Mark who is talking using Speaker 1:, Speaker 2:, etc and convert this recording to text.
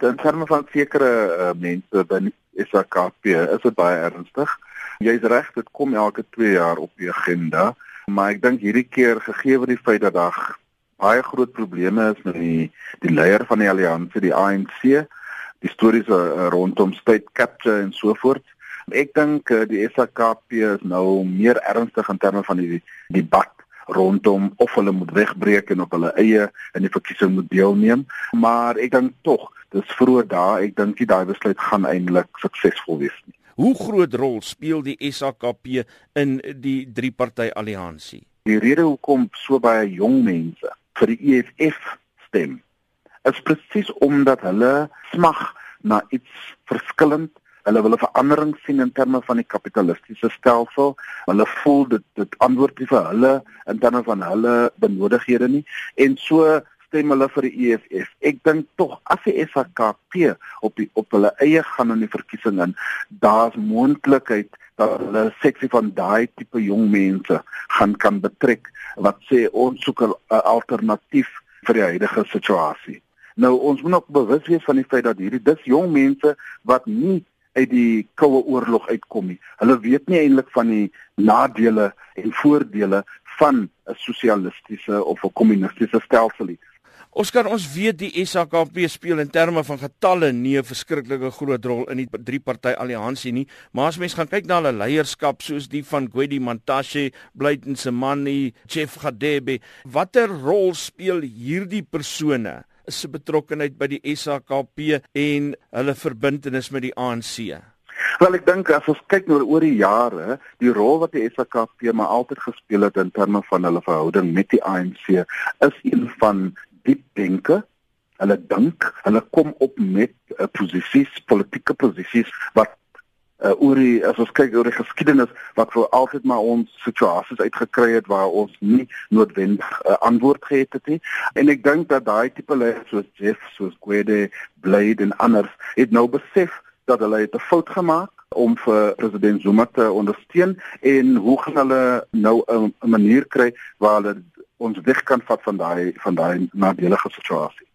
Speaker 1: In terme van sekere uh, mense binne SAKP is dit baie ernstig. Jy's reg, dit kom elke 2 jaar op die agenda, maar ek dink hierdie keer gegee word die feit dat daar baie groot probleme is met die die leier van die alliansie, die ANC, die stories uh, rondom state capture en so voort. Ek dink uh, die SAKP is nou meer ernstig in terme van die debat rondom of hulle moet wegbreek en op hulle eie in die verkiesing moet deelneem, maar ek dink tog, dis vroeg daar, ek dink die daai besluit gaan eintlik suksesvol wees nie.
Speaker 2: Hoe groot rol speel die SAKP in die drie party alliansie?
Speaker 1: Die rede hoekom so baie jong mense vir die EFF stem, is presies omdat hulle smag na iets verskillend Hulle wil 'n verandering sien in terme van die kapitalistiese stelsel. Hulle voel dit dit antwoord nie vir hulle in terme van hulle benodighede nie en so stem hulle vir die EFF. Ek dink tog as die SHKP op die op hulle eie gaan in die verkiesing in, daar's moontlikheid dat hulle seksie van daai tipe jong mense gaan kan betrek wat sê ons soek 'n alternatief vir die huidige situasie. Nou ons moet ook bewus wees van die feit dat hierdie dis jong mense wat nie uit die koue oorlog uitkom nie. Hulle weet nie eintlik van die nadele en voordele van 'n sosialistiese of 'n kommunistiese stelsel nie.
Speaker 2: Oscar, ons weet die SAKP speel in terme van getalle nie 'n verskriklike groot rol in die drie party alliansie nie, maar as mens gaan kyk na hulle leierskap soos die van Gwedi Mantashe, Blyden Semani, Jeff Gadebe, watter rol speel hierdie persone se betrokkeheid by die SAKP en hulle verbintenis met die ANC?
Speaker 1: Wel ek dink as ons kyk nou oor die jare, die rol wat die SAKP maar altyd gespeel het in terme van hulle verhouding met die ANC is een van diep denke. Hulle dink, hulle kom op met uh, posisies, politieke posisies wat uh, oor die as ons kyk oor die geskiedenis wat vir altyd maar ons situasies uitgekry het waar ons nie noodwendig 'n uh, antwoord gehad het nie en ek dink dat daai tipe leiers soos Jeff soos Gwede Blade en anders het nou besef dat hulle het 'n fout gemaak om vir president Zuma te ondersteun en hoe gaan hulle nou 'n manier kry waar hulle ons weg kan vat van daai van daai nadelige situasie